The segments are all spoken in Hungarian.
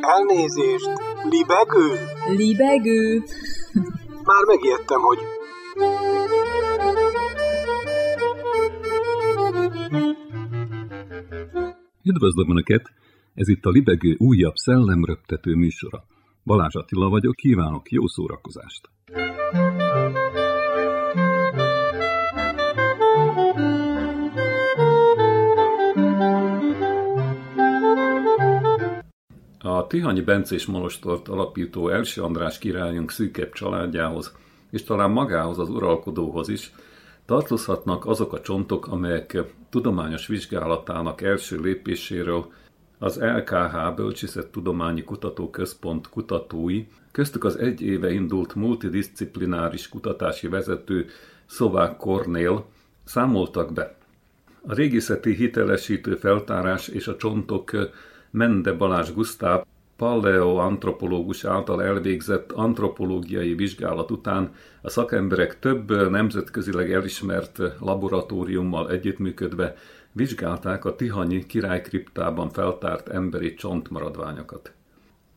Elnézést! Libegő? Libegő. Már megijedtem, hogy... Üdvözlöm Önöket! Ez itt a Libegő újabb szellemröptető műsora. Balázs Attila vagyok, kívánok jó szórakozást! Tihanyi Bencés Molostort alapító első András királyunk szűkebb családjához, és talán magához az uralkodóhoz is, tartozhatnak azok a csontok, amelyek tudományos vizsgálatának első lépéséről az LKH Bölcsészettudományi Kutatóközpont kutatói, köztük az egy éve indult multidisciplináris kutatási vezető Szovák Kornél számoltak be. A régészeti hitelesítő feltárás és a csontok Mende Balázs Gusztáv paleoantropológus által elvégzett antropológiai vizsgálat után a szakemberek több nemzetközileg elismert laboratóriummal együttműködve vizsgálták a Tihanyi királykriptában feltárt emberi csontmaradványokat.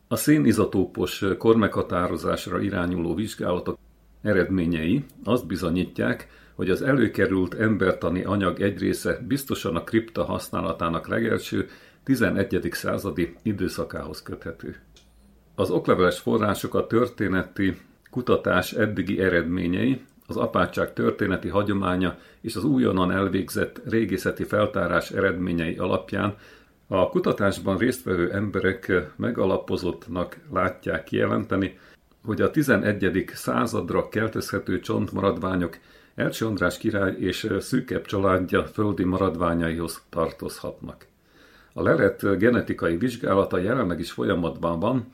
A szénizotópos kormeghatározásra irányuló vizsgálatok eredményei azt bizonyítják, hogy az előkerült embertani anyag egy része biztosan a kripta használatának legelső 11. századi időszakához köthető. Az okleveles források a történeti kutatás eddigi eredményei, az apátság történeti hagyománya és az újonnan elvégzett régészeti feltárás eredményei alapján a kutatásban résztvevő emberek megalapozottnak látják kijelenteni, hogy a 11. századra keltezhető csontmaradványok Elcső András király és szűkebb családja földi maradványaihoz tartozhatnak. A lelet genetikai vizsgálata jelenleg is folyamatban van,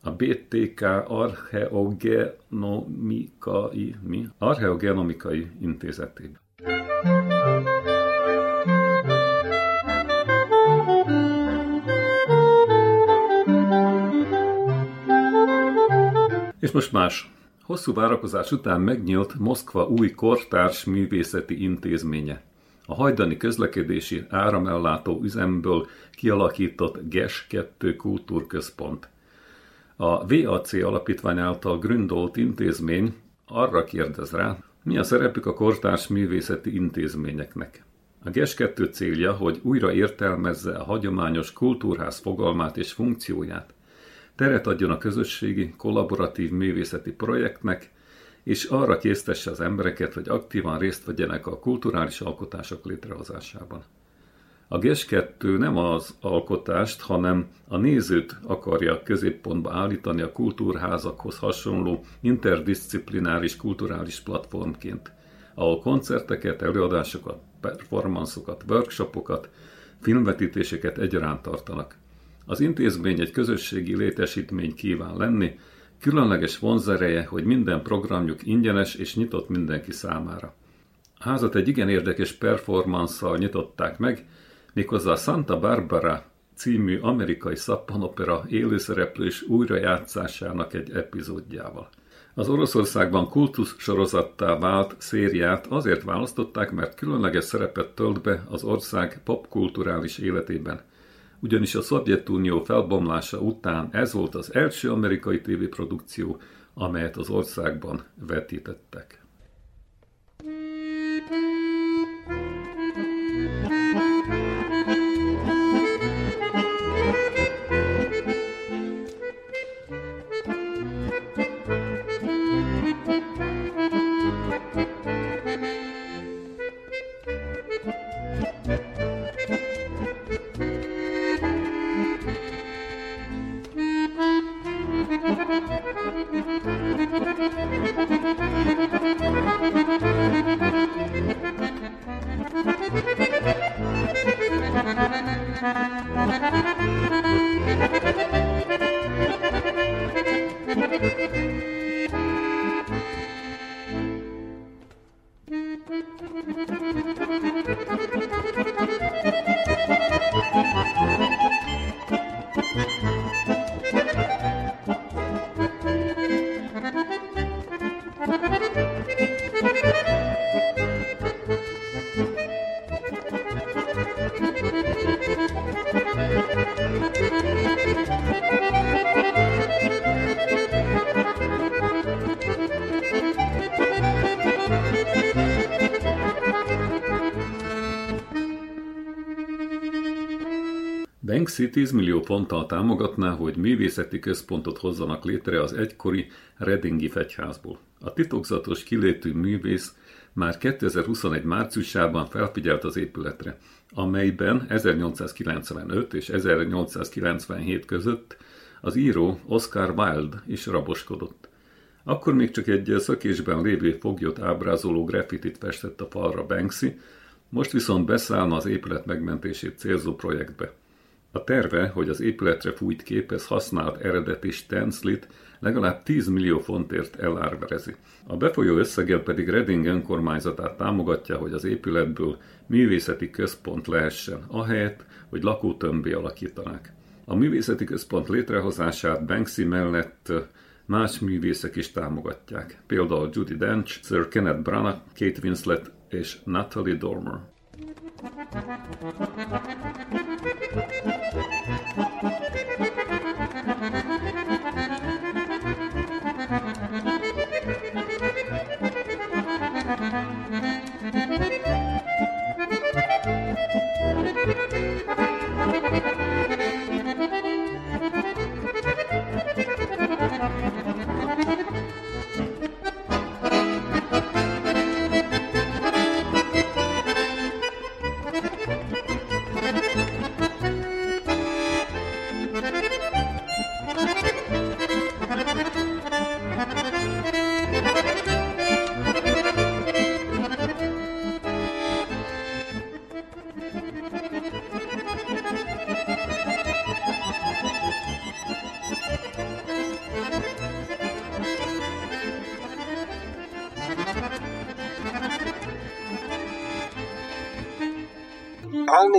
a BTK archeogenomikai, mi? archeogenomikai intézetében. És most más. Hosszú várakozás után megnyílt Moszkva új kortárs művészeti intézménye a hajdani közlekedési áramellátó üzemből kialakított GES 2 kultúrközpont. A VAC alapítvány által gründolt intézmény arra kérdez rá, mi a szerepük a kortárs művészeti intézményeknek. A GES 2 célja, hogy újra értelmezze a hagyományos kultúrház fogalmát és funkcióját, teret adjon a közösségi, kollaboratív művészeti projektnek, és arra késztesse az embereket, hogy aktívan részt vegyenek a kulturális alkotások létrehozásában. A GES 2 nem az alkotást, hanem a nézőt akarja középpontba állítani a kultúrházakhoz hasonló interdisziplináris kulturális platformként, ahol koncerteket, előadásokat, performanszokat, workshopokat, filmvetítéseket egyaránt tartanak. Az intézmény egy közösségi létesítmény kíván lenni, Különleges vonzereje, hogy minden programjuk ingyenes és nyitott mindenki számára. A házat egy igen érdekes performanszal nyitották meg, méghozzá a Santa Barbara című amerikai szappanopera élőszereplős újrajátszásának egy epizódjával. Az Oroszországban kultusz sorozattá vált szériát azért választották, mert különleges szerepet tölt be az ország popkulturális életében – ugyanis a Szovjetunió felbomlása után ez volt az első amerikai tévéprodukció, amelyet az országban vetítettek. Banksy 10 millió ponttal támogatná, hogy művészeti központot hozzanak létre az egykori Readingi fegyházból. A titokzatos kilétű művész már 2021 márciusában felfigyelt az épületre, amelyben 1895 és 1897 között az író Oscar Wilde is raboskodott. Akkor még csak egy szökésben lévő foglyot ábrázoló graffitit festett a falra Banksy, most viszont beszállna az épület megmentését célzó projektbe. A terve, hogy az épületre fújt képez használt eredeti stencilit legalább 10 millió fontért elárverezi. A befolyó összeggel pedig Reading önkormányzatát támogatja, hogy az épületből művészeti központ lehessen, ahelyett, hogy lakótömbé alakítanák. A művészeti központ létrehozását Banksy mellett más művészek is támogatják, például Judy Dench, Sir Kenneth Branagh, Kate Winslet és Natalie Dormer. Thank you.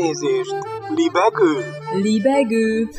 Elnézést, libegő? Libegő.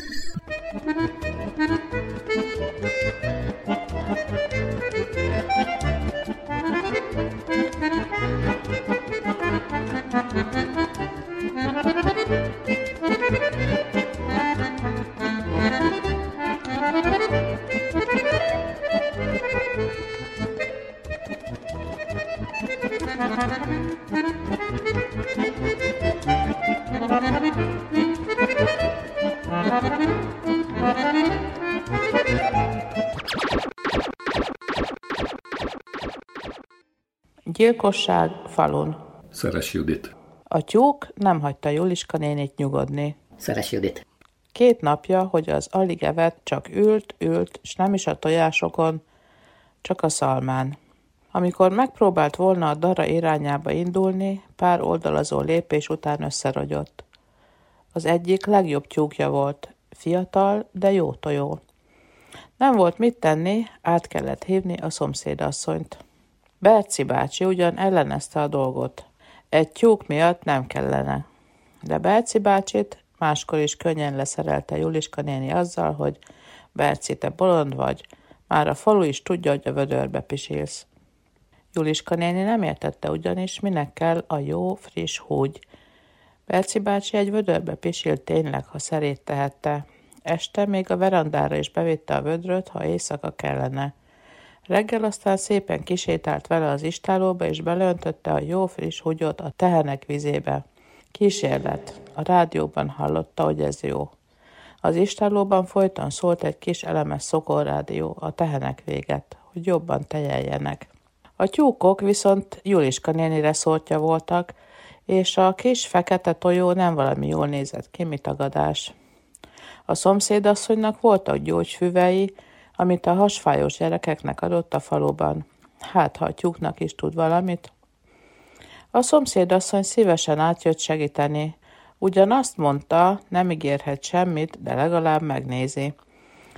Gyilkosság falun. Szeres Judit. A tyúk nem hagyta Juliska nénit nyugodni. Szeres Judit. Két napja, hogy az alig evett, csak ült, ült, s nem is a tojásokon, csak a szalmán. Amikor megpróbált volna a dara irányába indulni, pár oldalazó lépés után összerogyott. Az egyik legjobb tyúkja volt, fiatal, de jó tojó. Nem volt mit tenni, át kellett hívni a szomszédasszonyt. Berci bácsi ugyan ellenezte a dolgot. Egy tyúk miatt nem kellene. De Berci bácsit máskor is könnyen leszerelte Juliska néni azzal, hogy Berci, te bolond vagy, már a falu is tudja, hogy a vödörbe pisilsz. Juliska néni nem értette ugyanis, minek kell a jó, friss húgy. Berci bácsi egy vödörbe pisilt tényleg, ha szerét tehette. Este még a verandára is bevitte a vödröt, ha éjszaka kellene. Reggel aztán szépen kisétált vele az istálóba, és beleöntötte a jó friss húgyot a tehenek vizébe. Kísérlet. A rádióban hallotta, hogy ez jó. Az istálóban folyton szólt egy kis elemes szokorrádió, a tehenek véget, hogy jobban tejeljenek. A tyúkok viszont Juliska nénire szórtja voltak, és a kis fekete tojó nem valami jól nézett ki, mit tagadás. A szomszédasszonynak voltak gyógyfüvei, amit a hasfájós gyerekeknek adott a faluban. Hát, ha a tyúknak is tud valamit. A szomszédasszony szívesen átjött segíteni. Ugyan azt mondta, nem ígérhet semmit, de legalább megnézi.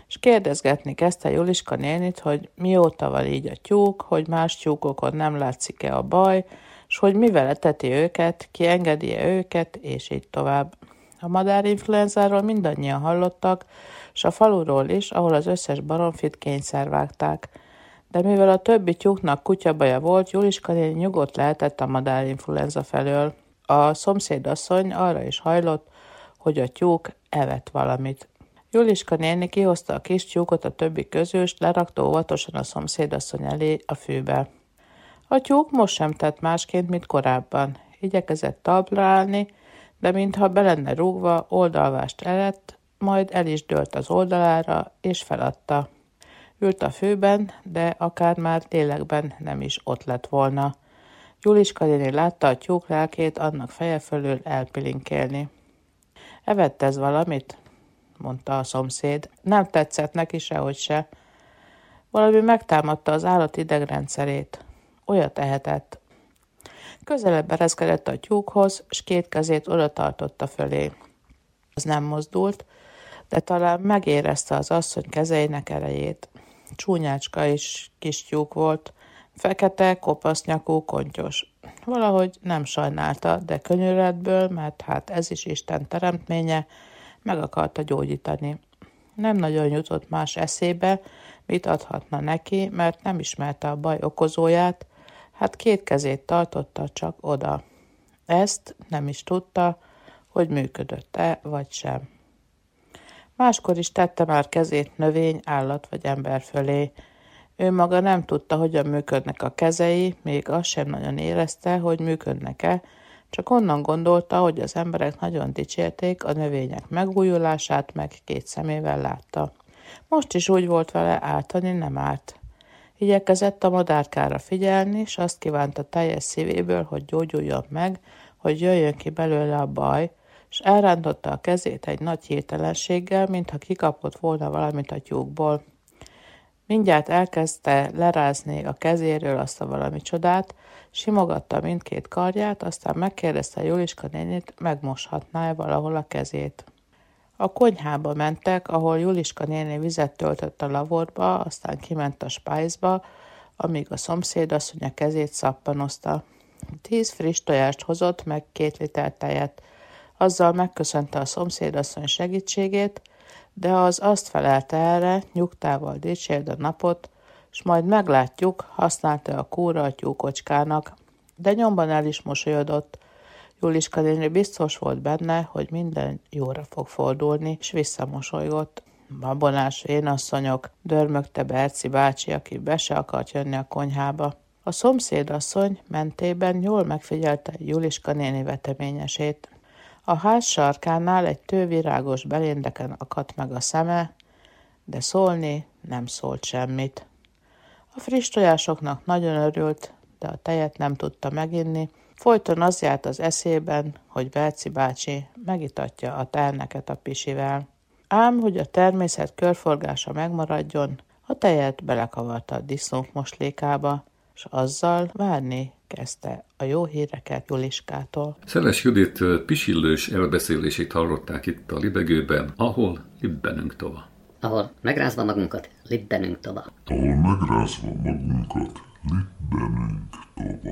És kérdezgetni kezdte Juliska nénit, hogy mióta van így a tyúk, hogy más tyúkokon nem látszik-e a baj, és hogy mivel eteti őket, ki engedi-e őket, és így tovább. A madárinfluenzáról mindannyian hallottak, s a faluról is, ahol az összes baromfit kényszer vágták. De mivel a többi tyúknak kutyabaja volt, Juliska néni nyugodt lehetett a madárinfluenza felől. A szomszédasszony arra is hajlott, hogy a tyúk evett valamit. Juliska néni kihozta a kis tyúkot a többi közül, s lerakta óvatosan a szomszédasszony elé a fűbe. A tyúk most sem tett másként, mint korábban. Igyekezett talpra állni, de mintha be lenne rúgva, oldalvást elett, majd el is dőlt az oldalára, és feladta. Ült a főben, de akár már lélekben nem is ott lett volna. Juliska néni látta a tyúk lelkét annak feje fölül elpilinkélni. Evett ez valamit? mondta a szomszéd. Nem tetszett neki sehogy se. Valami megtámadta az állat idegrendszerét. Olyat ehetett. Közelebb ereszkedett a tyúkhoz, s két kezét oda tartotta fölé. Az nem mozdult, de talán megérezte az asszony kezeinek erejét. Csúnyácska is kis tyúk volt, fekete, kopasznyakú, kontyos. Valahogy nem sajnálta, de könyörületből, mert hát ez is Isten teremtménye, meg akarta gyógyítani. Nem nagyon jutott más eszébe, mit adhatna neki, mert nem ismerte a baj okozóját, hát két kezét tartotta csak oda. Ezt nem is tudta, hogy működött-e vagy sem. Máskor is tette már kezét növény, állat vagy ember fölé. Ő maga nem tudta, hogyan működnek a kezei, még azt sem nagyon érezte, hogy működnek-e, csak onnan gondolta, hogy az emberek nagyon dicsérték a növények megújulását, meg két szemével látta. Most is úgy volt vele, ártani nem árt. Igyekezett a madárkára figyelni, és azt kívánta teljes szívéből, hogy gyógyuljon meg, hogy jöjjön ki belőle a baj, és elrántotta a kezét egy nagy hirtelenséggel, mintha kikapott volna valamit a tyúkból. Mindjárt elkezdte lerázni a kezéről azt a valami csodát, simogatta mindkét karját, aztán megkérdezte Juliska nénit, megmoshatná-e valahol a kezét. A konyhába mentek, ahol Juliska néni vizet töltött a lavorba, aztán kiment a spájzba, amíg a szomszéd asszony a kezét szappanozta. Tíz friss tojást hozott, meg két liter tejet. Azzal megköszönte a szomszédasszony segítségét, de az azt felelte erre, nyugtával dicsérd a napot, s majd meglátjuk, használta a kúra a tyúkocskának, de nyomban el is mosolyodott. Juliska néni biztos volt benne, hogy minden jóra fog fordulni, és visszamosolygott. Babonás vénasszonyok, dörmögte Berci bácsi, aki be se akart jönni a konyhába. A szomszédasszony mentében jól megfigyelte Juliska néni veteményesét. A ház sarkánál egy tővirágos beléndeken akadt meg a szeme, de szólni nem szólt semmit. A friss tojásoknak nagyon örült, de a tejet nem tudta meginni. Folyton az járt az eszében, hogy Berci bácsi megitatja a terneket a pisivel. Ám, hogy a természet körforgása megmaradjon, a tejet belekavarta a disznók moslékába, és azzal várni kezdte a jó híreket Juliskától. Szeles Judit pisillős elbeszélését hallották itt a libegőben, ahol libbenünk tova. Ahol megrázva magunkat, libbenünk tova. Ahol megrázva magunkat, libbenünk tova.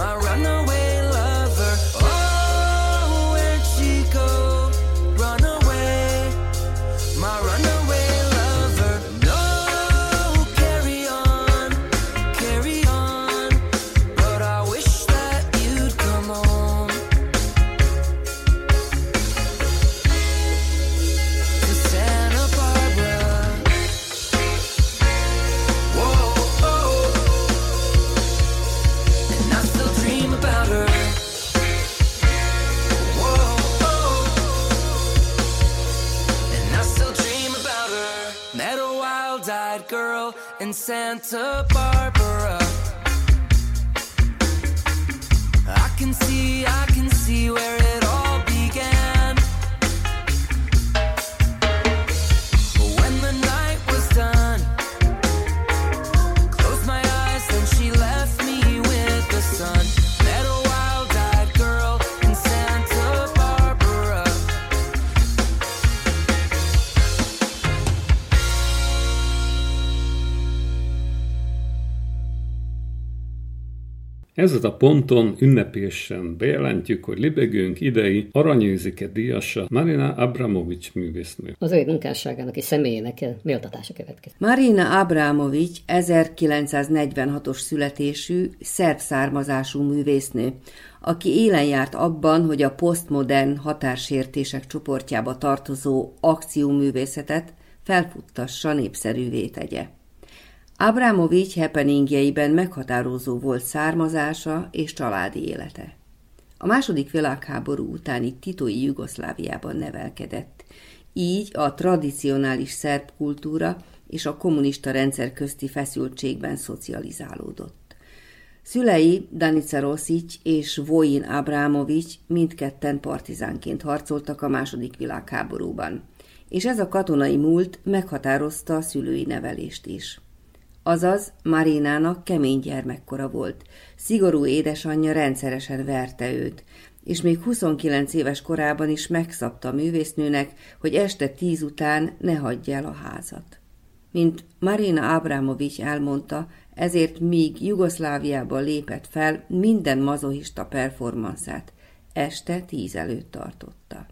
My run in Santa Ezen a ponton ünnepésen bejelentjük, hogy libegőnk idei aranyőzike díjasa Marina Abramovics művésznő. Az ő munkásságának és személyének méltatása következik. Marina Abramovics 1946-os születésű, szerb származású művésznő, aki élen járt abban, hogy a posztmodern határsértések csoportjába tartozó akcióművészetet felfuttassa népszerűvé tegye. Abramovics happeningjeiben meghatározó volt származása és családi élete. A második világháború utáni titói Jugoszláviában nevelkedett, így a tradicionális szerb kultúra és a kommunista rendszer közti feszültségben szocializálódott. Szülei Danica Rosic és Vojin Abramovics mindketten partizánként harcoltak a második világháborúban, és ez a katonai múlt meghatározta a szülői nevelést is. Azaz, Marinának kemény gyermekkora volt. Szigorú édesanyja rendszeresen verte őt, és még 29 éves korában is megszabta a művésznőnek, hogy este tíz után ne hagyja el a házat. Mint Marina Abramovics elmondta, ezért míg Jugoszláviában lépett fel, minden mazohista performanszát este tíz előtt tartotta.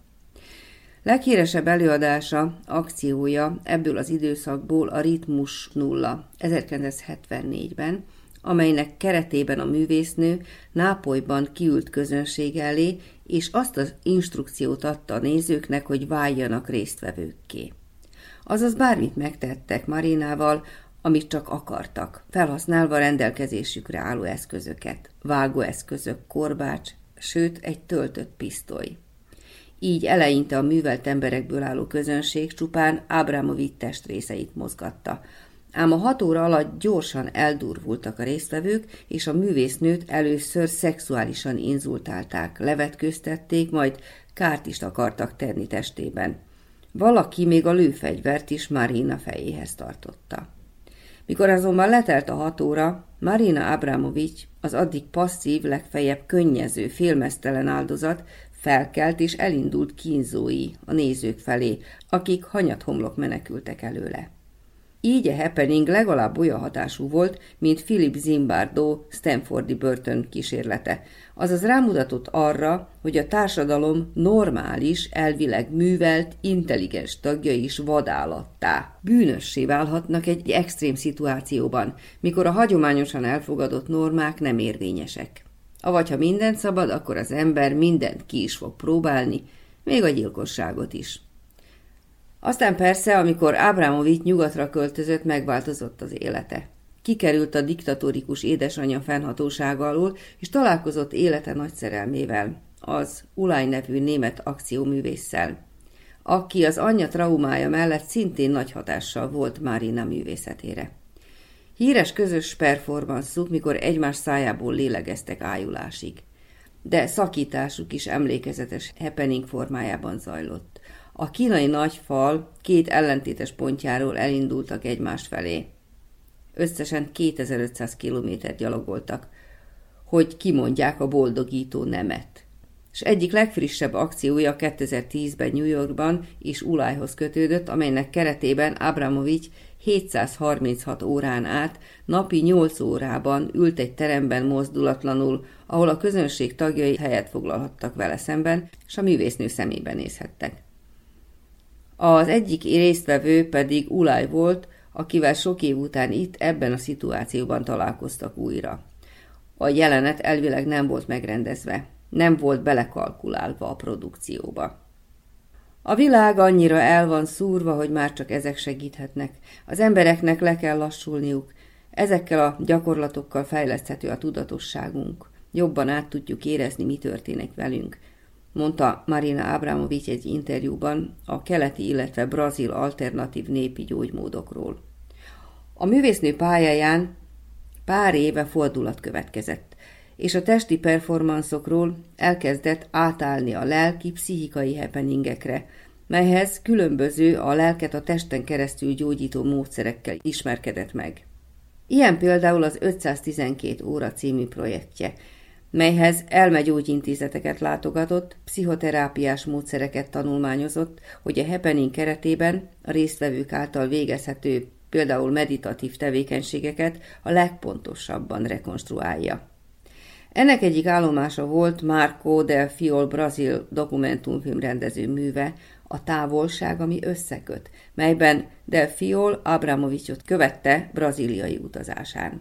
Leghíresebb előadása, akciója ebből az időszakból a Ritmus nulla 1974-ben, amelynek keretében a művésznő Nápolyban kiült közönség elé, és azt az instrukciót adta a nézőknek, hogy váljanak résztvevőkké. Azaz bármit megtettek Marinával, amit csak akartak, felhasználva rendelkezésükre álló eszközöket, vágóeszközök, korbács, sőt egy töltött pisztoly. Így eleinte a művelt emberekből álló közönség csupán Ábramovic testrészeit mozgatta. Ám a hat óra alatt gyorsan eldurvultak a résztvevők, és a művésznőt először szexuálisan inzultálták, levetköztették, majd kárt is akartak tenni testében. Valaki még a lőfegyvert is Marina fejéhez tartotta. Mikor azonban letelt a hat óra, Marina Abramovics, az addig passzív, legfeljebb könnyező, félmeztelen áldozat felkelt és elindult kínzói a nézők felé, akik hanyathomlok menekültek előle. Így a happening legalább olyan hatású volt, mint Philip Zimbardo Stanfordi börtön kísérlete. Azaz rámutatott arra, hogy a társadalom normális, elvileg művelt, intelligens tagja is vadállattá. Bűnössé válhatnak egy extrém szituációban, mikor a hagyományosan elfogadott normák nem érvényesek. Avagy ha mindent szabad, akkor az ember mindent ki is fog próbálni, még a gyilkosságot is. Aztán persze, amikor Ábramovics nyugatra költözött, megváltozott az élete. Kikerült a diktatórikus édesanyja fennhatósága alól, és találkozott élete nagy szerelmével, az Ulaj nevű német akcióművésszel, aki az anyja traumája mellett szintén nagy hatással volt Márina művészetére. Híres közös performanszuk, mikor egymás szájából lélegeztek ájulásig. De szakításuk is emlékezetes happening formájában zajlott. A kínai nagyfal két ellentétes pontjáról elindultak egymás felé. Összesen 2500 kilométert gyalogoltak, hogy kimondják a boldogító nemet. És egyik legfrissebb akciója 2010-ben New Yorkban és Ulajhoz kötődött, amelynek keretében Abramovics 736 órán át, napi 8 órában ült egy teremben mozdulatlanul, ahol a közönség tagjai helyet foglalhattak vele szemben, és a művésznő szemébe nézhettek. Az egyik résztvevő pedig Ulaj volt, akivel sok év után itt, ebben a szituációban találkoztak újra. A jelenet elvileg nem volt megrendezve, nem volt belekalkulálva a produkcióba. A világ annyira el van szúrva, hogy már csak ezek segíthetnek. Az embereknek le kell lassulniuk. Ezekkel a gyakorlatokkal fejleszthető a tudatosságunk. Jobban át tudjuk érezni, mi történik velünk, mondta Marina Abramovics egy interjúban a keleti, illetve brazil alternatív népi gyógymódokról. A művésznő pályáján pár éve fordulat következett, és a testi performanszokról elkezdett átállni a lelki, pszichikai happeningekre, melyhez különböző a lelket a testen keresztül gyógyító módszerekkel ismerkedett meg. Ilyen például az 512 óra című projektje, melyhez elmegyógyintézeteket látogatott, pszichoterápiás módszereket tanulmányozott, hogy a happening keretében a résztvevők által végezhető például meditatív tevékenységeket a legpontosabban rekonstruálja. Ennek egyik állomása volt Marco del Fiol brazil dokumentumfilm rendező műve, a távolság, ami összeköt, melyben Del Fiol Abramovicsot követte braziliai utazásán.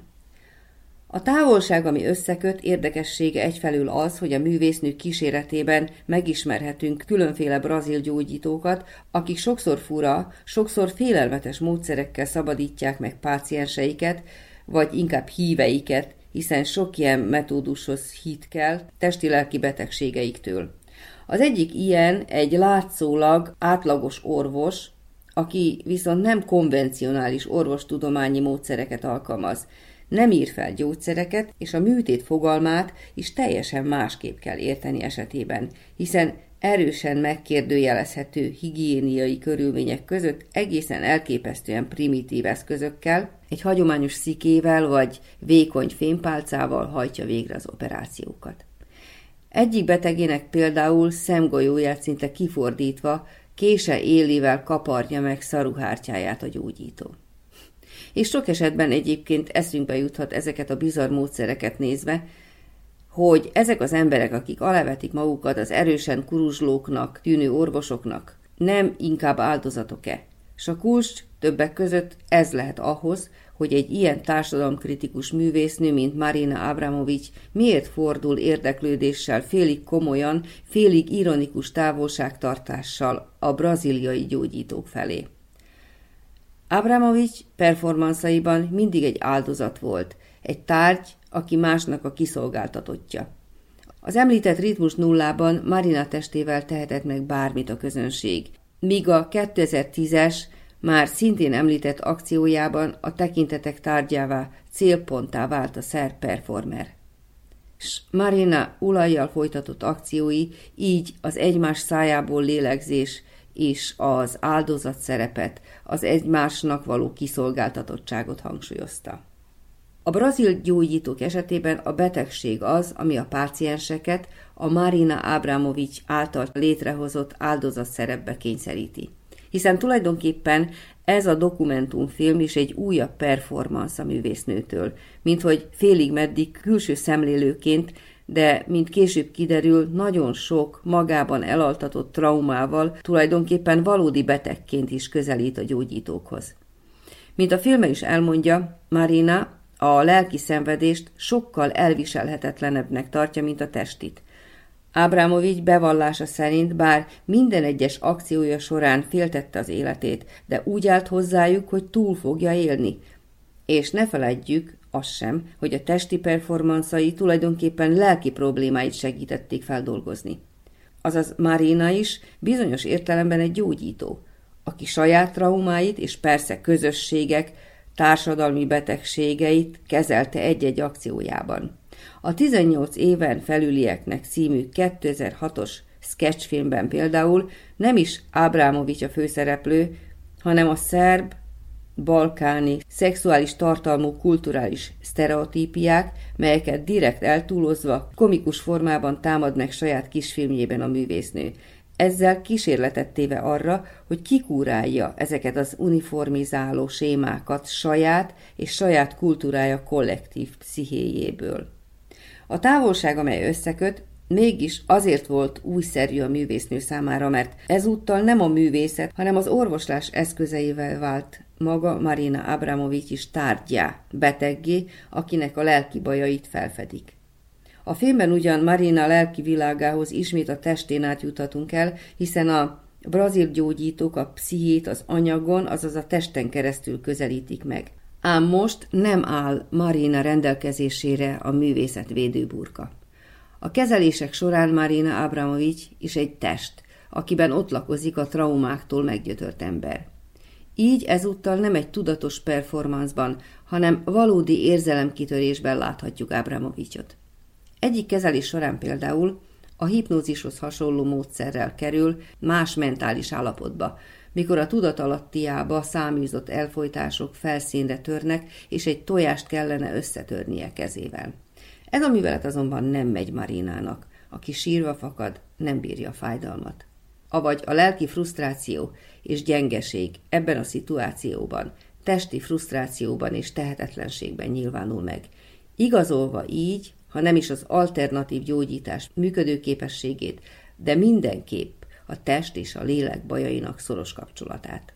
A távolság, ami összeköt, érdekessége egyfelől az, hogy a művésznő kíséretében megismerhetünk különféle brazil gyógyítókat, akik sokszor fura, sokszor félelmetes módszerekkel szabadítják meg pácienseiket, vagy inkább híveiket, hiszen sok ilyen metódushoz hit kell testi-lelki betegségeiktől. Az egyik ilyen egy látszólag átlagos orvos, aki viszont nem konvencionális orvostudományi módszereket alkalmaz, nem ír fel gyógyszereket, és a műtét fogalmát is teljesen másképp kell érteni esetében, hiszen erősen megkérdőjelezhető higiéniai körülmények között egészen elképesztően primitív eszközökkel, egy hagyományos szikével vagy vékony fémpálcával hajtja végre az operációkat. Egyik betegének például szemgolyóját szinte kifordítva kése élivel kaparja meg szaruhártyáját a gyógyító. És sok esetben egyébként eszünkbe juthat ezeket a bizarr módszereket nézve, hogy ezek az emberek, akik alevetik magukat az erősen kuruzslóknak tűnő orvosoknak, nem inkább áldozatok-e? S a kulcs többek között ez lehet ahhoz, hogy egy ilyen társadalomkritikus művésznő, mint Marina Abramovics miért fordul érdeklődéssel, félig komolyan, félig ironikus távolságtartással a braziliai gyógyítók felé. Abramovics performanszaiban mindig egy áldozat volt, egy tárgy, aki másnak a kiszolgáltatottja. Az említett ritmus nullában Marina testével tehetett meg bármit a közönség, míg a 2010-es már szintén említett akciójában a tekintetek tárgyává, célponttá vált a szer performer. S Marina ulajjal folytatott akciói így az egymás szájából lélegzés és az áldozat szerepet, az egymásnak való kiszolgáltatottságot hangsúlyozta. A brazil gyógyítók esetében a betegség az, ami a pácienseket a Marina Abramovics által létrehozott áldozat szerepbe kényszeríti hiszen tulajdonképpen ez a dokumentumfilm is egy újabb performance a művésznőtől, mint hogy félig meddig külső szemlélőként, de mint később kiderül, nagyon sok magában elaltatott traumával tulajdonképpen valódi betegként is közelít a gyógyítókhoz. Mint a filme is elmondja, Marina a lelki szenvedést sokkal elviselhetetlenebbnek tartja, mint a testit. Ábrámovics bevallása szerint bár minden egyes akciója során féltette az életét, de úgy állt hozzájuk, hogy túl fogja élni. És ne feledjük azt sem, hogy a testi performanszai tulajdonképpen lelki problémáit segítették feldolgozni. Azaz Marina is bizonyos értelemben egy gyógyító, aki saját traumáit és persze közösségek, társadalmi betegségeit kezelte egy-egy akciójában. A 18 éven felülieknek című 2006-os sketchfilmben például nem is Ábrámovics a főszereplő, hanem a szerb, balkáni, szexuális tartalmú kulturális sztereotípiák, melyeket direkt eltúlozva, komikus formában támad meg saját kisfilmjében a művésznő. Ezzel kísérletet téve arra, hogy kikúrálja ezeket az uniformizáló sémákat saját és saját kultúrája kollektív pszichéjéből. A távolság, amely összeköt, mégis azért volt újszerű a művésznő számára, mert ezúttal nem a művészet, hanem az orvoslás eszközeivel vált maga Marina Abramovics is tárgyá, beteggé, akinek a lelki bajait felfedik. A filmben ugyan Marina lelki világához ismét a testén átjutatunk el, hiszen a brazil gyógyítók a pszichét az anyagon, azaz a testen keresztül közelítik meg. Ám most nem áll Marina rendelkezésére a művészet védőburka. A kezelések során Marina Abramovics is egy test, akiben ott lakozik a traumáktól meggyötört ember. Így ezúttal nem egy tudatos performanceban, hanem valódi érzelemkitörésben láthatjuk Ábramovicsot. Egyik kezelés során például a hipnózishoz hasonló módszerrel kerül más mentális állapotba, mikor a tudatalattiába száműzott elfolytások felszínre törnek, és egy tojást kellene összetörnie kezével. Ez a művelet azonban nem megy Marinának, aki sírva fakad, nem bírja a fájdalmat. Avagy a lelki frusztráció és gyengeség ebben a szituációban, testi frusztrációban és tehetetlenségben nyilvánul meg. Igazolva így, ha nem is az alternatív gyógyítás működőképességét, de mindenképp a test és a lélek bajainak szoros kapcsolatát.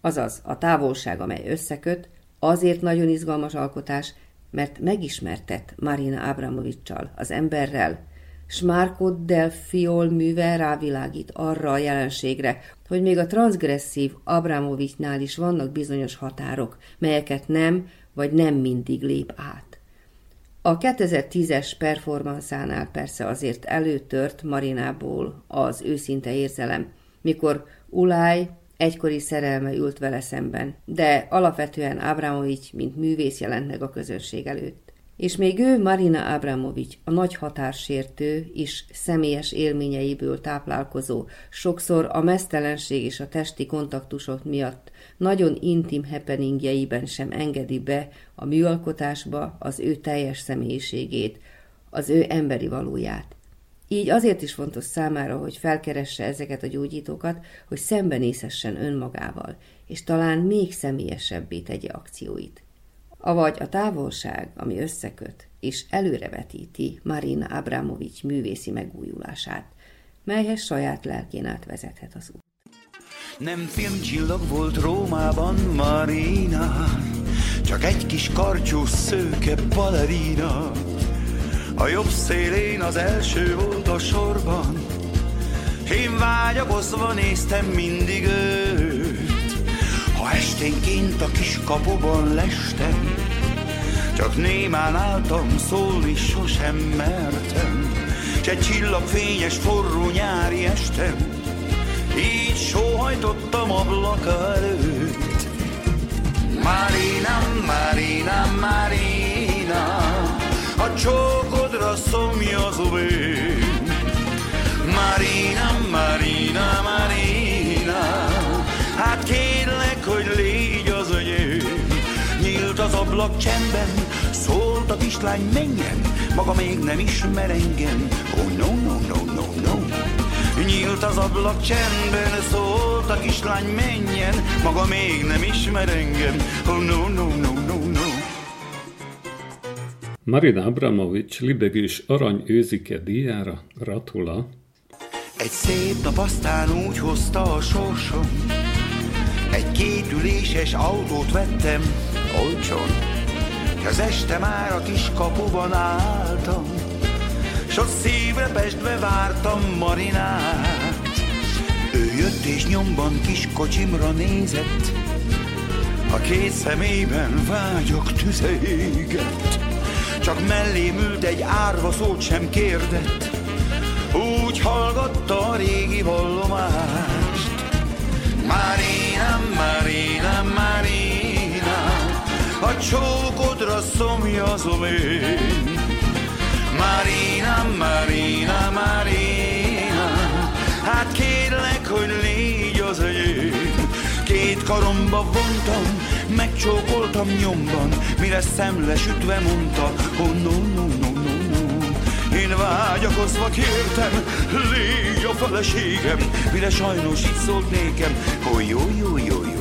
Azaz, a távolság, amely összeköt, azért nagyon izgalmas alkotás, mert megismertet Marina Abramovicsal, az emberrel, Smárkod del Fiol műve rávilágít arra a jelenségre, hogy még a transgresszív Abramovicsnál is vannak bizonyos határok, melyeket nem vagy nem mindig lép át. A 2010-es performanszánál persze azért előtört Marinából az őszinte érzelem, mikor Ulaj egykori szerelme ült vele szemben, de alapvetően Abramovics, mint művész jelent meg a közönség előtt. És még ő, Marina Abramovics, a nagy határsértő is személyes élményeiből táplálkozó, sokszor a mesztelenség és a testi kontaktusok miatt nagyon intim happeningjeiben sem engedi be a műalkotásba az ő teljes személyiségét, az ő emberi valóját. Így azért is fontos számára, hogy felkeresse ezeket a gyógyítókat, hogy szembenézhessen önmagával, és talán még személyesebbé tegye akcióit. Avagy a távolság, ami összeköt, és előrevetíti Marina Abramovics művészi megújulását, melyhez saját lelkén át vezethet az út. Nem filmcsillag volt Rómában Marina, csak egy kis karcsú szőke balerina. A jobb szélén az első volt a sorban, én vágyakozva néztem mindig őt. Esténként a kis kapuban lestem, csak némán álltam, szólni sosem mertem. S egy csillagfényes forró nyári estem, így sóhajtottam ablaka előtt. Marina, Marina, Marina, a csókodra szomjazom én. Marina, Marina, Marina, ablak csendben, szólt a kislány, menjen, maga még nem ismer engem. Oh no, no, no, no, no. Nyílt az ablak csendben, szólt a kislány, menjen, maga még nem ismer engem. Oh no, no, no, no, no. Marina Abramovics libegős arany őzike díjára gratula. Egy szép nap aztán úgy hozta a sorsom, egy kétüléses autót vettem olcsón, s az este már a kis kapuban álltam, s ott szívrepestve vártam Marinát. Ő jött és nyomban kis kocsimra nézett, a két szemében vágyok tüze égett. Csak mellém ült egy árva szót sem kérdett, úgy hallgatta a régi vallomást. Marina, Marina, a csókodra szomjazom én. Marina, Marina, Marina, hát kérlek, hogy légy az enyém. Két karomba vontam, megcsókoltam nyomban, mire szemlesütve mondta, oh no, no, no, no, no. Én vágyakozva kértem, légy a feleségem, mire sajnos így szólt nékem, hogy jó, jó, jó, jó, jó.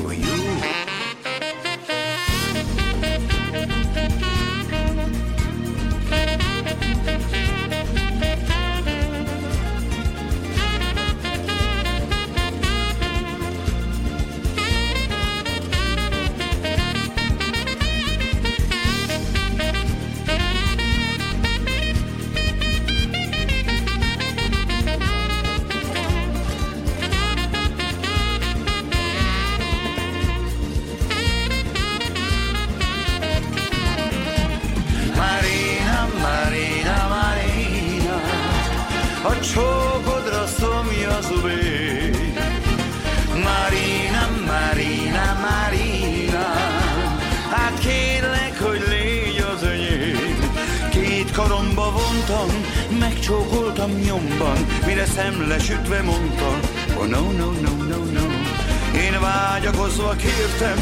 Megcsókoltam nyomban, mire szemlesütve mondta, oh no, no, no, no, no. Én vágyakozva kértem,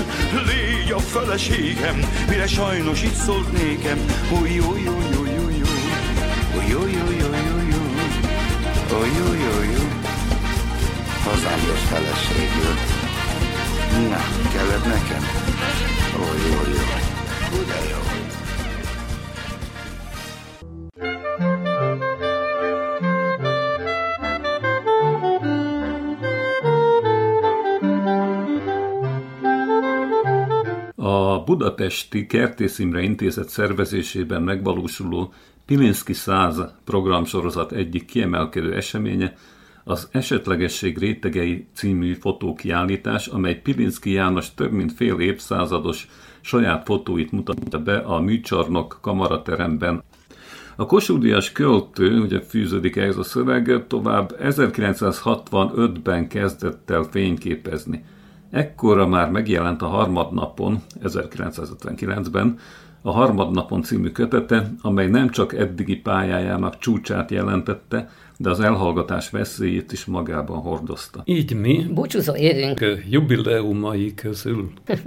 légy a feleségem, mire sajnos itt szólt nékem, oh jó, jó, jó, jó, jó, oh jó, jó, jó, jó, jó, oh jó, jó, jó. Hazám jött feleségül. Na, kellett nekem? Ó, jó, jó, de jó. Budapesti Kertész Imre Intézet szervezésében megvalósuló Pilinszki 100 programsorozat egyik kiemelkedő eseménye az Esetlegesség rétegei című fotókiállítás, amely Pilinszki János több mint fél évszázados saját fotóit mutatta be a műcsarnok kamarateremben. A Kossuth-díjas költő, ugye fűződik ehhez a szöveg, tovább 1965-ben kezdett el fényképezni. Ekkora már megjelent a harmadnapon, 1959-ben, a Harmadnapon című kötete, amely nem csak eddigi pályájának csúcsát jelentette, de az elhallgatás veszélyét is magában hordozta. Így mi Búcsúzó évünk. jubileumai közül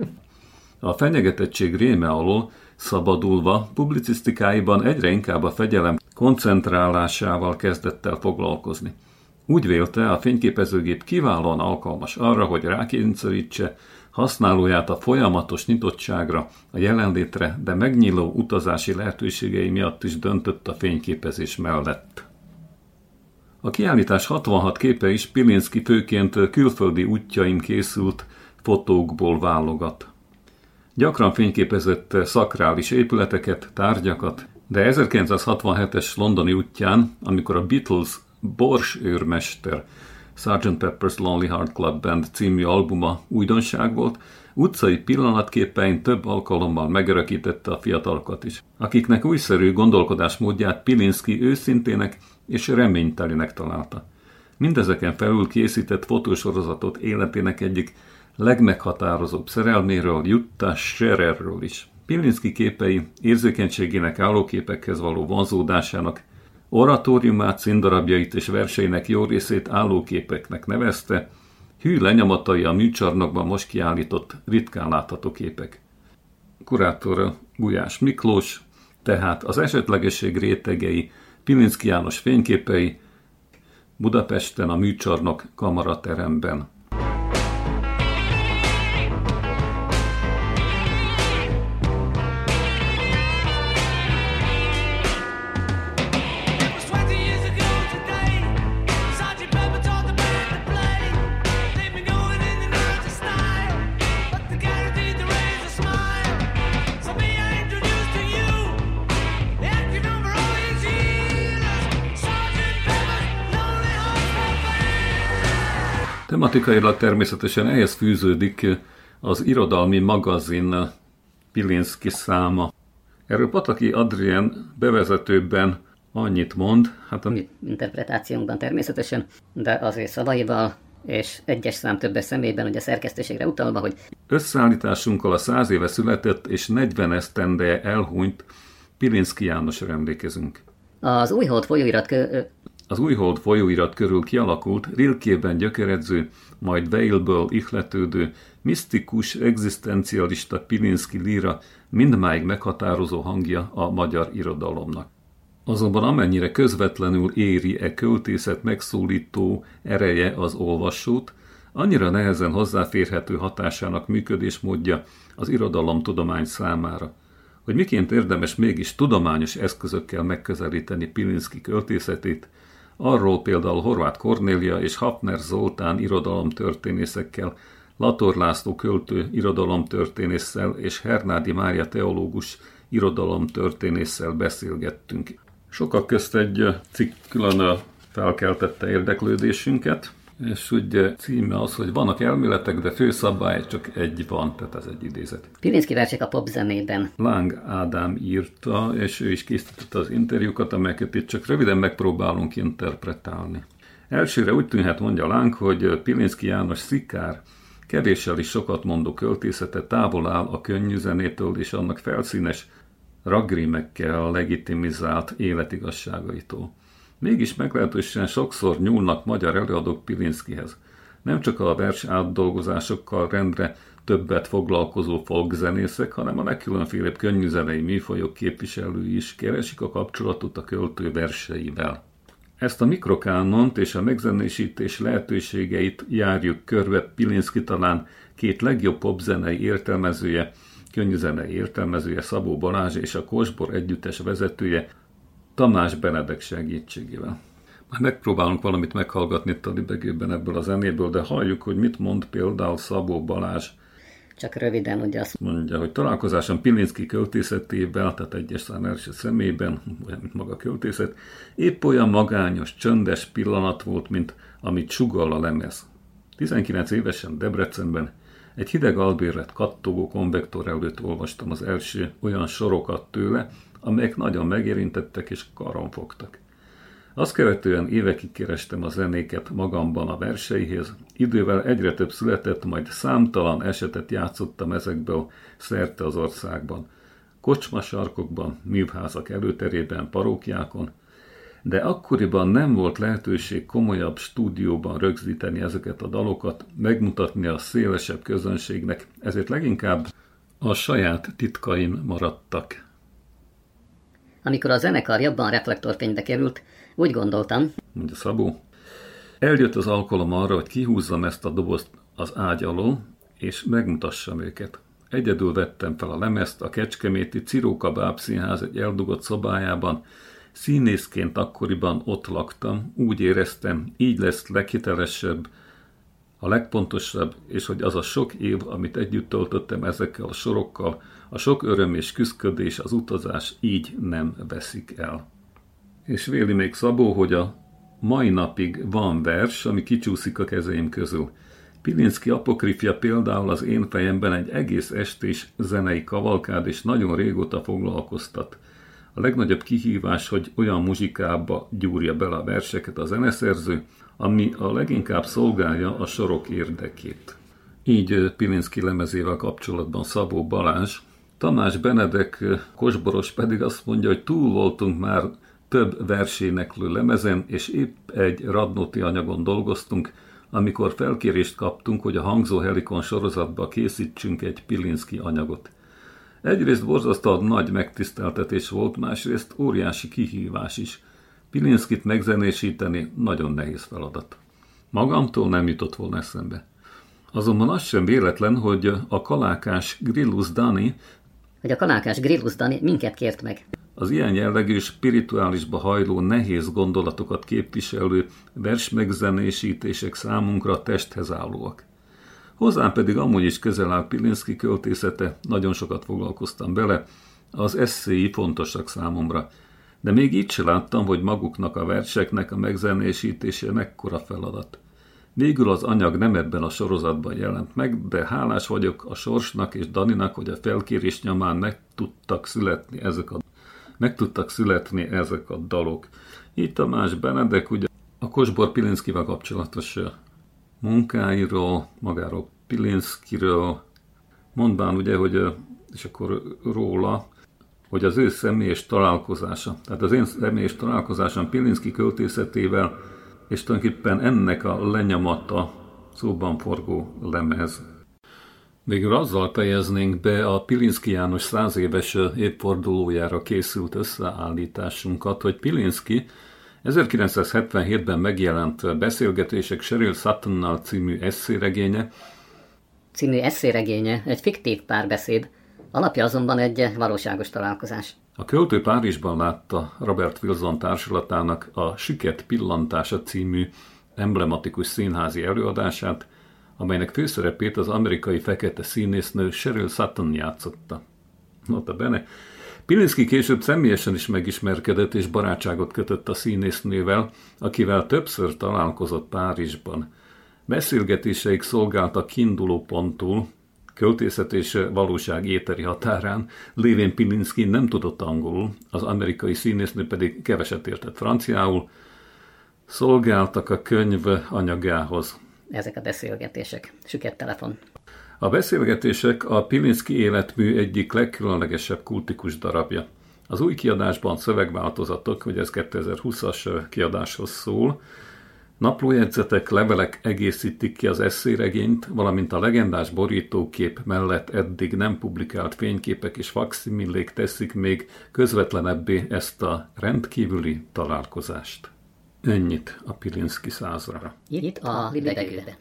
A fenyegetettség réme alól szabadulva publicisztikáiban egyre inkább a fegyelem koncentrálásával kezdett el foglalkozni. Úgy vélte, a fényképezőgép kiválóan alkalmas arra, hogy rákényszerítse használóját a folyamatos nyitottságra, a jelenlétre, de megnyíló utazási lehetőségei miatt is döntött a fényképezés mellett. A kiállítás 66 képe is Pilinszki főként külföldi útjain készült fotókból válogat. Gyakran fényképezett szakrális épületeket, tárgyakat, de 1967-es londoni útján, amikor a Beatles Bors őrmester Sgt. Pepper's Lonely Heart Club Band című albuma újdonság volt, utcai pillanatképein több alkalommal megörökítette a fiatalokat is, akiknek újszerű gondolkodásmódját Pilinszki őszintének és reménytelinek találta. Mindezeken felül készített fotósorozatot életének egyik legmeghatározóbb szerelméről, Jutta Schererről is. Pilinszki képei érzékenységének állóképekhez való vonzódásának oratóriumát, színdarabjait és verseinek jó részét állóképeknek nevezte, hű lenyomatai a műcsarnokban most kiállított ritkán látható képek. Kurátora Gulyás Miklós, tehát az esetlegesség rétegei, Pilinszki János fényképei, Budapesten a műcsarnok kamarateremben. Tematikailag természetesen ehhez fűződik az irodalmi magazin Pilinszki száma. Erről Pataki Adrien bevezetőben annyit mond, hát a Mi interpretációnkban természetesen, de azért szavaival és egyes szám többes személyben, ugye szerkesztőségre utalva, hogy összeállításunkkal a száz éve született és 40 esztendeje elhunyt Pilinszki Jánosra emlékezünk. az újhold folyóirat kö, ö, Az újhold folyóirat körül kialakult, Rilkében gyökeredző, majd Weilből ihletődő, misztikus, egzisztencialista Pilinszki líra mindmáig meghatározó hangja a magyar irodalomnak. Azonban amennyire közvetlenül éri e költészet megszólító ereje az olvasót, annyira nehezen hozzáférhető hatásának működésmódja az irodalomtudomány számára. Hogy miként érdemes mégis tudományos eszközökkel megközelíteni Pilinszki költészetét, arról például Horváth Kornélia és Hafner Zoltán irodalomtörténészekkel, Lator László költő irodalomtörténésszel és Hernádi Mária teológus irodalomtörténésszel beszélgettünk. Sokak közt egy cikk külön felkeltette érdeklődésünket, és ugye címe az, hogy vannak elméletek, de főszabály csak egy van, tehát ez egy idézet. Pilinszki versek a popzenében. Láng Ádám írta, és ő is készítette az interjúkat, amelyeket itt csak röviden megpróbálunk interpretálni. Elsőre úgy tűnhet, mondja Láng, hogy Pilinszki János szikár, kevéssel is sokat mondó költészete távol áll a könnyű zenétől és annak felszínes, ragrimekkel legitimizált életigasságaitól. Mégis meglehetősen sokszor nyúlnak magyar előadók Pilinszkihez. Nem csak a vers átdolgozásokkal rendre többet foglalkozó folkzenészek, hanem a legkülönfélebb könnyűzenei műfajok képviselői is keresik a kapcsolatot a költő verseivel. Ezt a mikrokánont és a megzenésítés lehetőségeit járjuk körbe Pilinszki talán két legjobb popzenei értelmezője, könnyűzenei értelmezője Szabó Balázs és a Kosbor együttes vezetője Tamás Benedek segítségével. Már megpróbálunk valamit meghallgatni itt a libegőben ebből a zenéből, de halljuk, hogy mit mond például Szabó Balázs. Csak röviden ugye azt Mondja, hogy találkozásom Pilinszki költészetével, tehát egyes szám első szemében, olyan, mint maga a költészet, épp olyan magányos, csöndes pillanat volt, mint amit sugall a lemez. 19 évesen Debrecenben egy hideg albérlet kattogó konvektor előtt olvastam az első olyan sorokat tőle, amelyek nagyon megérintettek és karon fogtak. Azt követően évekig kerestem a zenéket magamban a verseihez, idővel egyre több született, majd számtalan esetet játszottam ezekből szerte az országban. Kocsmasarkokban, művházak előterében, parókjákon, de akkoriban nem volt lehetőség komolyabb stúdióban rögzíteni ezeket a dalokat, megmutatni a szélesebb közönségnek, ezért leginkább a saját titkaim maradtak. Amikor a zenekar jobban reflektorfénybe került, úgy gondoltam, mondja Szabó. Eljött az alkalom arra, hogy kihúzzam ezt a dobozt az ágy alól, és megmutassam őket. Egyedül vettem fel a lemezt a Kecskeméti Ciróka Bábszínház egy eldugott szobájában. Színészként akkoriban ott laktam, úgy éreztem, így lesz leghitelesebb, a legpontosabb, és hogy az a sok év, amit együtt töltöttem ezekkel a sorokkal, a sok öröm és küszködés, az utazás így nem veszik el. És véli még Szabó, hogy a mai napig van vers, ami kicsúszik a kezeim közül. Pilinszki apokrifja például az én fejemben egy egész estés zenei kavalkád, és nagyon régóta foglalkoztat. A legnagyobb kihívás, hogy olyan muzsikába gyúrja bele a verseket a zeneszerző, ami a leginkább szolgálja a sorok érdekét. Így Pilinszki lemezével kapcsolatban Szabó Balázs, Tamás Benedek Kosboros pedig azt mondja, hogy túl voltunk már több verséneklő lemezen, és épp egy Radnóti anyagon dolgoztunk, amikor felkérést kaptunk, hogy a Hangzó Helikon sorozatba készítsünk egy Pilinszki anyagot. Egyrészt borzasztóan nagy megtiszteltetés volt, másrészt óriási kihívás is. Pilinszkit megzenésíteni nagyon nehéz feladat. Magamtól nem jutott volna eszembe. Azonban az sem véletlen, hogy a kalákás Grillus Dani hogy a kanákás Grillus Dani minket kért meg. az ilyen jellegű spirituálisba hajló nehéz gondolatokat képviselő versmegzenésítések számunkra testhez állóak. Hozzám pedig amúgy is közel áll Pilinszki költészete, nagyon sokat foglalkoztam bele, az eszéi fontosak számomra, de még így se láttam, hogy maguknak a verseknek a megzenésítése mekkora feladat. Végül az anyag nem ebben a sorozatban jelent meg, de hálás vagyok a Sorsnak és Daninak, hogy a felkérés nyomán meg tudtak születni ezek a, meg tudtak születni ezek a dalok. Így Tamás Benedek ugye a Kosbor Pilinszkivel kapcsolatos munkáiról, magáról Pilinszkiről, mondván ugye, hogy és akkor róla, hogy az ő személyes találkozása, tehát az én személyes találkozásom Pilinszki költészetével, és tulajdonképpen ennek a lenyomata szóban forgó lemez. Végül azzal fejeznénk be a Pilinszki János száz éves évfordulójára készült összeállításunkat, hogy Pilinszki 1977-ben megjelent Beszélgetések Sheryl Suttonnal című eszéregénye, Című eszéregénye egy fiktív párbeszéd, alapja azonban egy valóságos találkozás. A költő Párizsban látta Robert Wilson társulatának a Süket pillantása című emblematikus színházi előadását, amelynek főszerepét az amerikai fekete színésznő Sheryl Sutton játszotta. Nota bene, Pilinszki később személyesen is megismerkedett és barátságot kötött a színésznővel, akivel többször találkozott Párizsban. Beszélgetéseik szolgáltak kiinduló pontul, költészet és valóság éteri határán, lévén Pilinszki nem tudott angolul, az amerikai színésznő pedig keveset értett franciául, szolgáltak a könyv anyagához. Ezek a beszélgetések. Süket telefon. A beszélgetések a Pilinszki életmű egyik legkülönlegesebb kultikus darabja. Az új kiadásban szövegváltozatok, hogy ez 2020-as kiadáshoz szól, Naplójegyzetek, levelek egészítik ki az eszéregényt, valamint a legendás borítókép mellett eddig nem publikált fényképek és faximillék teszik még közvetlenebbé ezt a rendkívüli találkozást. Ennyit a Pilinszki százra. Itt a libegőben.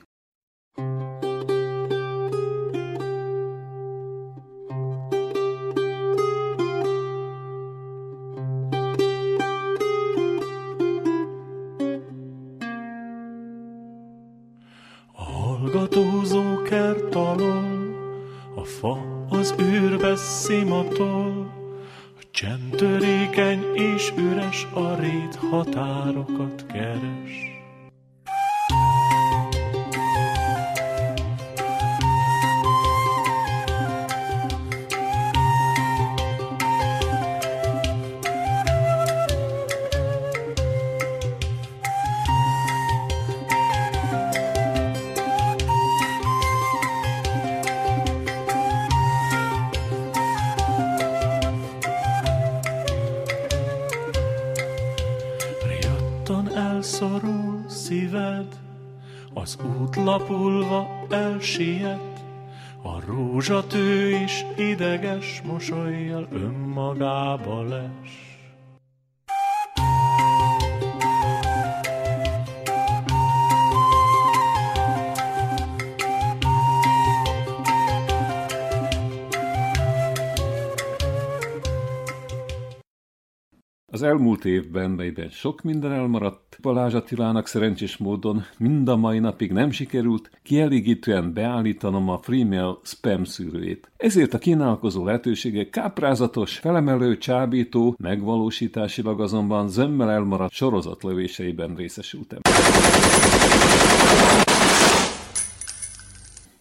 Elmúlt évben, melyben sok minden elmaradt, Balázs Attilának szerencsés módon mind a mai napig nem sikerült kielégítően beállítanom a Freemail spam szűrőjét. Ezért a kínálkozó lehetőségek káprázatos, felemelő, csábító, megvalósításilag azonban zömmel elmaradt sorozatlövéseiben részesültem.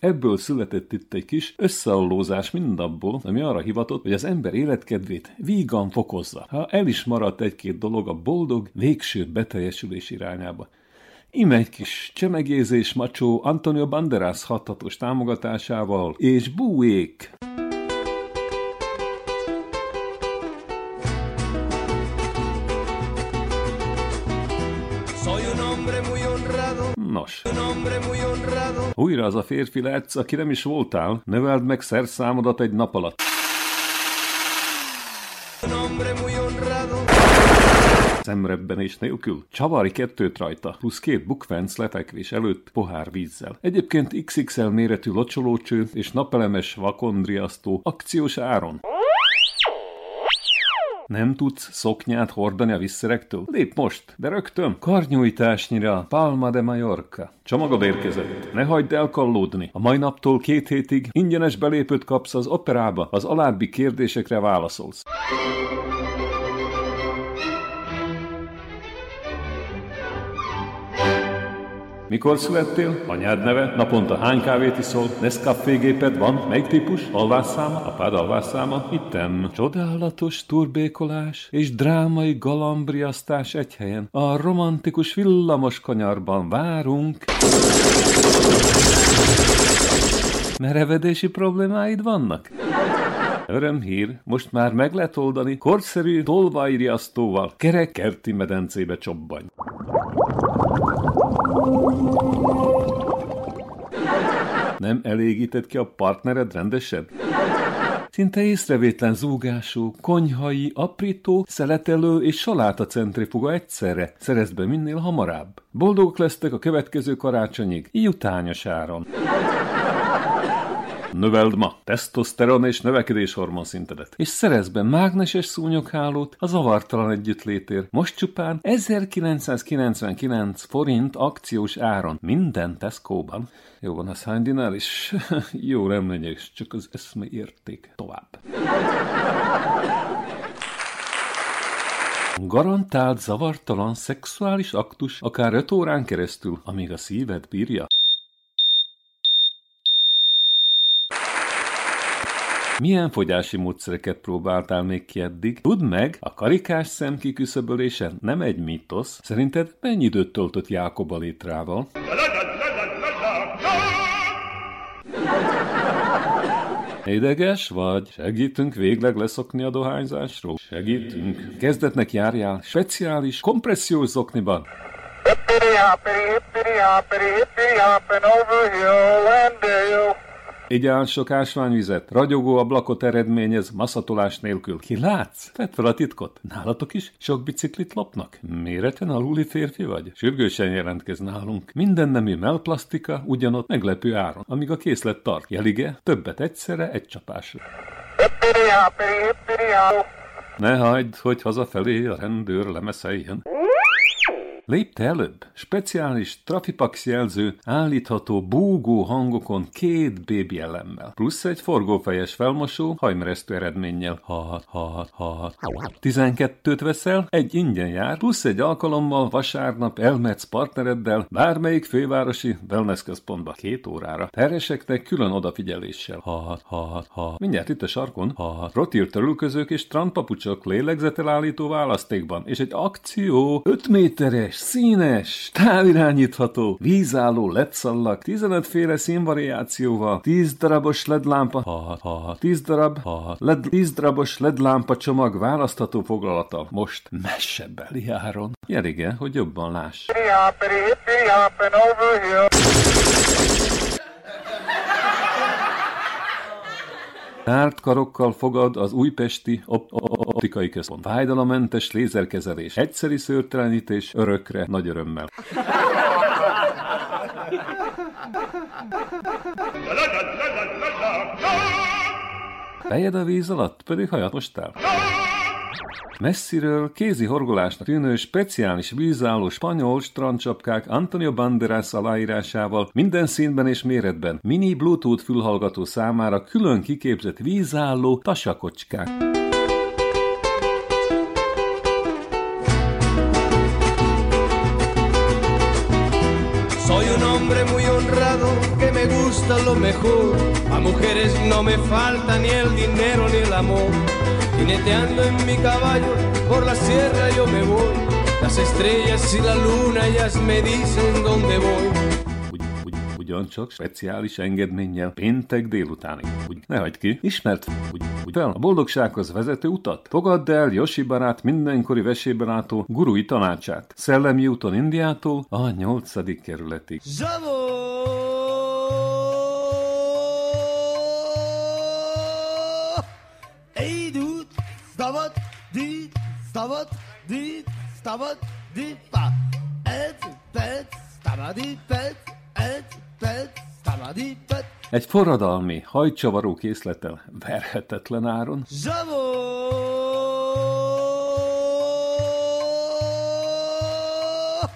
Ebből született itt egy kis összeallózás mindabból, ami arra hivatott, hogy az ember életkedvét vígan fokozza, ha el is maradt egy-két dolog a boldog, végső beteljesülés irányába. Ime egy kis csemegézés macsó Antonio Banderas hatatos támogatásával, és búék! Újra az a férfi lehetsz, aki nem is voltál, növeld meg szerszámodat egy nap alatt. Szemrebbenés nélkül. Csavari kettőt rajta, plusz két bukvenc lefekvés előtt pohár vízzel. Egyébként XXL méretű locsolócső és napelemes vakondriasztó akciós áron. Nem tudsz szoknyát hordani a visszerektől? Lép most, de rögtön. Karnyújtásnyira Palma de Mallorca. Csomagod érkezett. Ne hagyd elkallódni. A mai naptól két hétig ingyenes belépőt kapsz az operába. Az alábbi kérdésekre válaszolsz. Mikor születtél? Anyád neve? Naponta hány kávét iszol? Nescafé géped van? Melyik típus? Alvásszáma? Apád alvásszáma? Hittem. Csodálatos turbékolás és drámai galambriasztás egy helyen. A romantikus villamos kanyarban várunk. Merevedési problémáid vannak? Örömhír, most már meg lehet oldani korszerű tolvajriasztóval. Kerek kerti medencébe csobbanj. Nem elégített ki a partnered rendesen? Szinte észrevétlen zúgású, konyhai, aprító, szeletelő és saláta centrifuga egyszerre. Szerezd be minél hamarabb. Boldogok lesztek a következő karácsonyig, jutányos áron. Növeld ma tesztoszteron és növekedés hormonszintedet, és szerezd be mágneses szúnyoghálót a zavartalan együttlétér. Most csupán 1999 forint akciós áron minden Tesco-ban. Jó van, az hány dinár is? Jó, nem legyek, csak az eszme érték tovább. Garantált zavartalan szexuális aktus akár 5 órán keresztül, amíg a szíved bírja. Milyen fogyási módszereket próbáltál még ki eddig? Tudd meg, a karikás szem kiküszöbölése nem egy mítosz. Szerinted mennyi időt töltött Jákob a létrával? Ideges vagy? Segítünk végleg leszokni a dohányzásról? Segítünk. Kezdetnek járjál speciális kompressziós zokniban. Hippity hoppity, hippity hoppity, hippity hopping over hill and dale. Igyál sok ásványvizet, ragyogó ablakot eredményez masszatolás nélkül. Ki látsz? Tedd fel a titkot. Nálatok is sok biciklit lopnak? Méreten aluli férfi vagy? Sürgősen jelentkez nálunk. Minden nemű melplasztika ugyanott meglepő áron, amíg a készlet tart. Jelige, többet egyszerre, egy csapásra. Ne hagyd, hogy hazafelé a rendőr lemeszeljen. Lépte előbb. Speciális Trafipax jelző állítható búgó hangokon két bébi elemmel. Plusz egy forgófejes felmosó hajmeresztő eredménnyel. Ha, ha, ha, ha. 12-t veszel, egy ingyen jár, plusz egy alkalommal vasárnap elmetsz partnereddel bármelyik fővárosi wellness központba két órára. Terheseknek külön odafigyeléssel. Ha, ha, ha. Mindjárt itt a sarkon. Ha, rotír törülközők és strandpapucsok lélegzetelállító választékban, és egy akció 5 méteres, színes, távirányítható, vízálló LED-szallag, 15 féle színvariációval, 10 darabos LED lámpa, ha, ha, 10 darab, ha, LED, 10 darabos LED lámpa csomag választható foglalata. Most mesebbeli áron. Jelige, hogy jobban láss. Hippity hoppity, hippity hopping over hill. Tárt karokkal fogad az újpesti op- op- optikai központ. Fájdalommentes lézerkezelés, egyszeri szőrtelenítés, örökre, nagy örömmel. Fejed a víz alatt, pedig hajat mostál. Messziről kézi horgolásnak tűnő speciális vízálló spanyol strandcsapkák Antonio Banderas aláírásával minden színben és méretben mini Bluetooth fülhallgató számára külön kiképzett vízálló tasakocskák. Hombre muy honrado que me gusta lo mejor. A mujeres no me falta ni el dinero ni el amor. Jineteando en mi caballo por la sierra yo me voy. Las estrellas y la luna ellas me dicen dónde voy. Ugy, ugy, ugyancsak speciális engedménnyel péntek délutánig. Úgy, ne hagyd ki, ismert úgy, úgy fel a boldogsághoz vezető utat. Fogadd el Yoshi barát mindenkori vesében látó gurui tanácsát. Szellemi úton Indiától a nyolcadik kerületig. Ey stavat, dit, stavat, dit, stavat, dit, pa. Et, pet, stavadi, pet, et, pet, stavadi, pet. Egy forradalmi, hajcsavaró készlettel verhetetlen áron.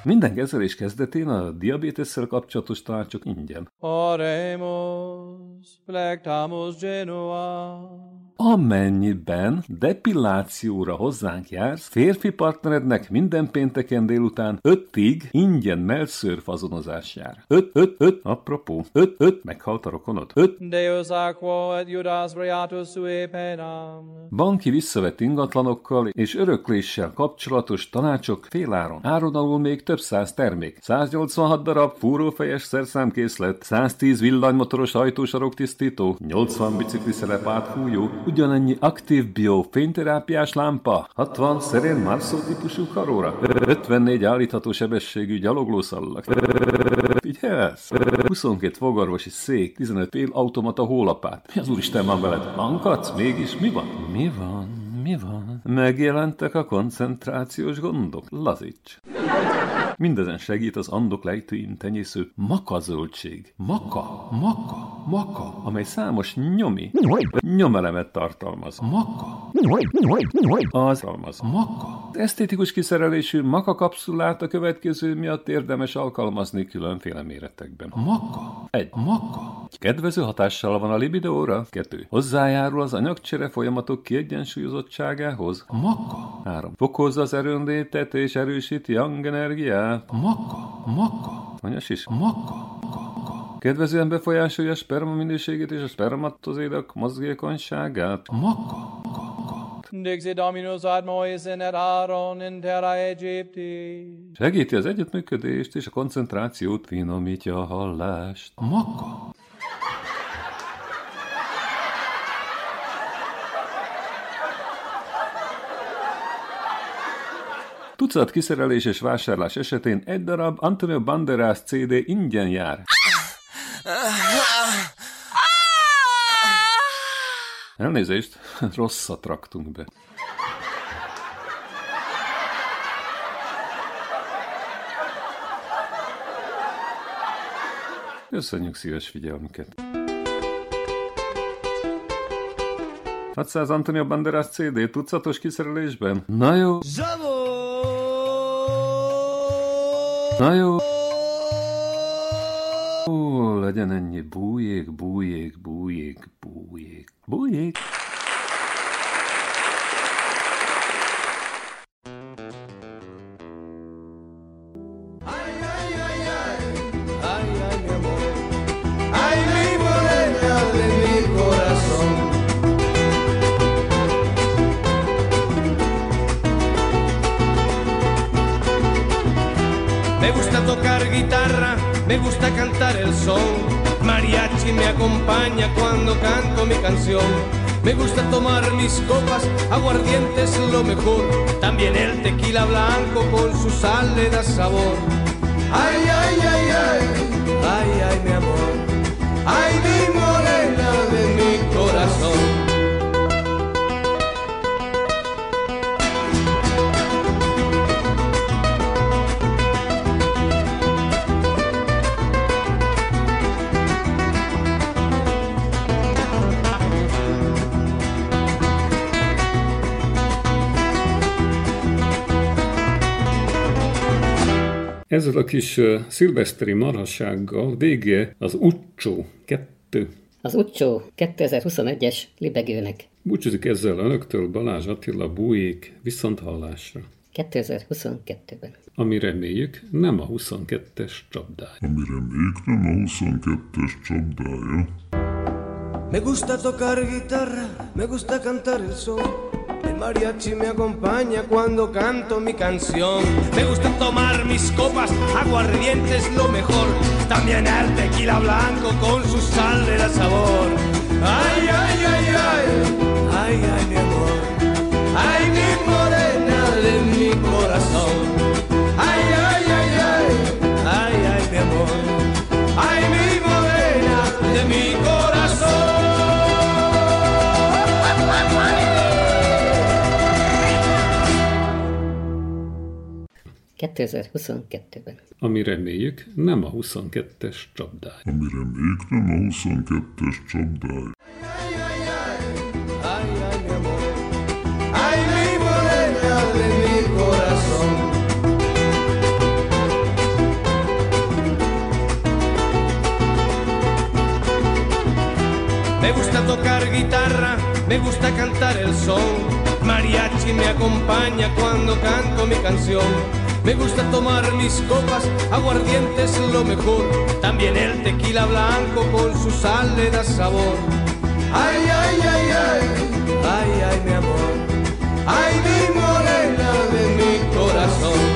Minden kezelés kezdetén a diabétesszel kapcsolatos tanácsok ingyen. Oremus, plectamus Genua. Amennyiben depillációra hozzánk jársz, férfi partnerednek minden pénteken délután ötig ingyen melszőr fazonozás jár. Öt, öt, öt, apropó, öt, öt, meghalt a rokonod. Öt, Deus aquo et Judas Briatus sui penam. banki visszavett ingatlanokkal és örökléssel kapcsolatos tanácsok féláron. Áron alul még több száz termék. 186 darab fúrófejes szerszámkészlet, 110 villanymotoros ajtósarok tisztító, 80 bicikli szerep áthújó, ugyanennyi aktív bio fényterápiás lámpa, 60 szerén Marszó típusú karóra, 54 állítható sebességű gyaloglószallag. Figyelsz? 22 fogarvosi szék, 15 fél automata hólapát. Mi az úristen van veled? Lankadsz? Mégis mi van? Mi van? Mi van? Megjelentek a koncentrációs gondok. Lazíts! Mindezen segít az andok lejtőin tenyésző makazöldség. Maka, maka, maka, amely számos nyomi, nyomelemet tartalmaz. Maka. Az almaz. Maka. Esztétikus kiszerelésű maka kapszulát a következő miatt érdemes alkalmazni különféle méretekben. Maka. Egy. Maka. Kedvező hatással van a libidóra. Kettő. Hozzájárul az anyagcsere folyamatok kiegyensúlyozottságához. Maka. Három. Fokozza az erőnlétet és erősíti yang energiát. Maka. Maka. Anyas is. Maka. Kedvezően befolyásolja a sperma minőségét és a spermatozédak mozgékonyságát. Maka. Dixi Dominus ad Moisen et Aaron in terra Egypti. Segíti az együttműködést és a koncentrációt, finomítja a hallást. Maka. Tucat kiszerelés és vásárlás esetén egy darab Antonio Banderas CD ingyen jár. Elnézést, rosszat raktunk be. Köszönjük szíves figyelmüket! 600 Antonio Banderas CD tucatos kiszerelésben? Na jó. Na jó. Ó, legyen ennyi. Bújék, bújék, bújék, copas, aguardiente es lo mejor. También el tequila blanco con su sal le da sabor. Ay, a kis szilveszteri marhassággal vége az Uccsó 2. Az Ucsó 2021-es libegőnek Búcsúzik ezzel önöktől Balázs Attila Bújék viszont hallásra. 2022-ben. Ami reméljük nem a 22-es csapdája. Amire még nem a 22-es csapdája. Me gusta tocar guitarra, me gusta cantar el son. Mariachi me acompaña cuando canto mi canción. Me gusta tomar mis copas, aguardiente es lo mejor. También el tequila blanco con su sal de la sabor. Ay, ay, ay, ay, ay, ay, mi amor. Ay, mi morena 2022-ben. Ami reméljük nem a 22-es csapdája. Amire még nem a 22-es csapdája. Ay, ay, mi amor. Ay, mi morena de mi corazón. Me gusta tocar guitarra, me gusta cantar el son. Mariachi me acompaña cuando canto mi canción. Me gusta tomar mis copas, aguardiente es lo mejor. También el tequila blanco con su sal le da sabor. Ay, ay, ay, ay, ay, ay, mi amor. Ay, mi morena de mi corazón.